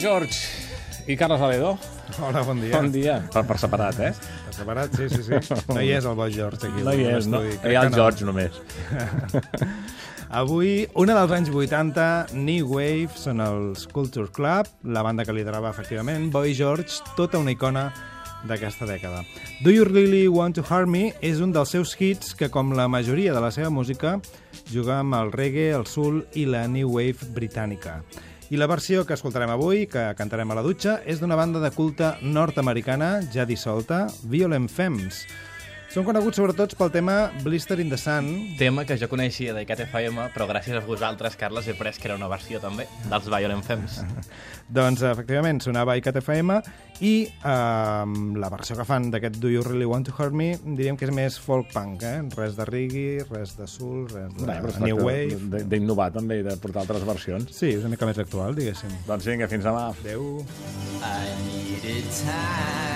George i Carlos Aledo. Hola, bon dia. Bon dia. Per, per separat, eh? Per separat, sí, sí, sí. No hi és el bo George aquí. No hi és, no? Hi ha el no. George, només. Avui, una dels anys 80, New Wave, són els Culture Club, la banda que liderava efectivament, Boy George, tota una icona d'aquesta dècada. Do You Really Want to Harm Me és un dels seus hits que, com la majoria de la seva música, juga amb el reggae, el soul i la new wave britànica. I la versió que escoltarem avui, que cantarem a la dutxa, és d'una banda de culte nord-americana ja dissolta, Violent Femmes. Són coneguts sobretot pel tema Blister in the Sun, Tema que jo coneixia d'Icat FM, però gràcies a vosaltres, Carles, he pres que era una versió també dels Violent Femmes. Doncs, efectivament, sonava a ICAT FM i eh, la versió que fan d'aquest Do You Really Want to Hurt Me diríem que és més folk punk, eh? Res de reggae, res de soul, res de Bé, new wave. de- D'innovar també i de portar altres versions. Sí, és una mica més actual, diguéssim. Doncs vinga, fins demà. Adéu. I needed time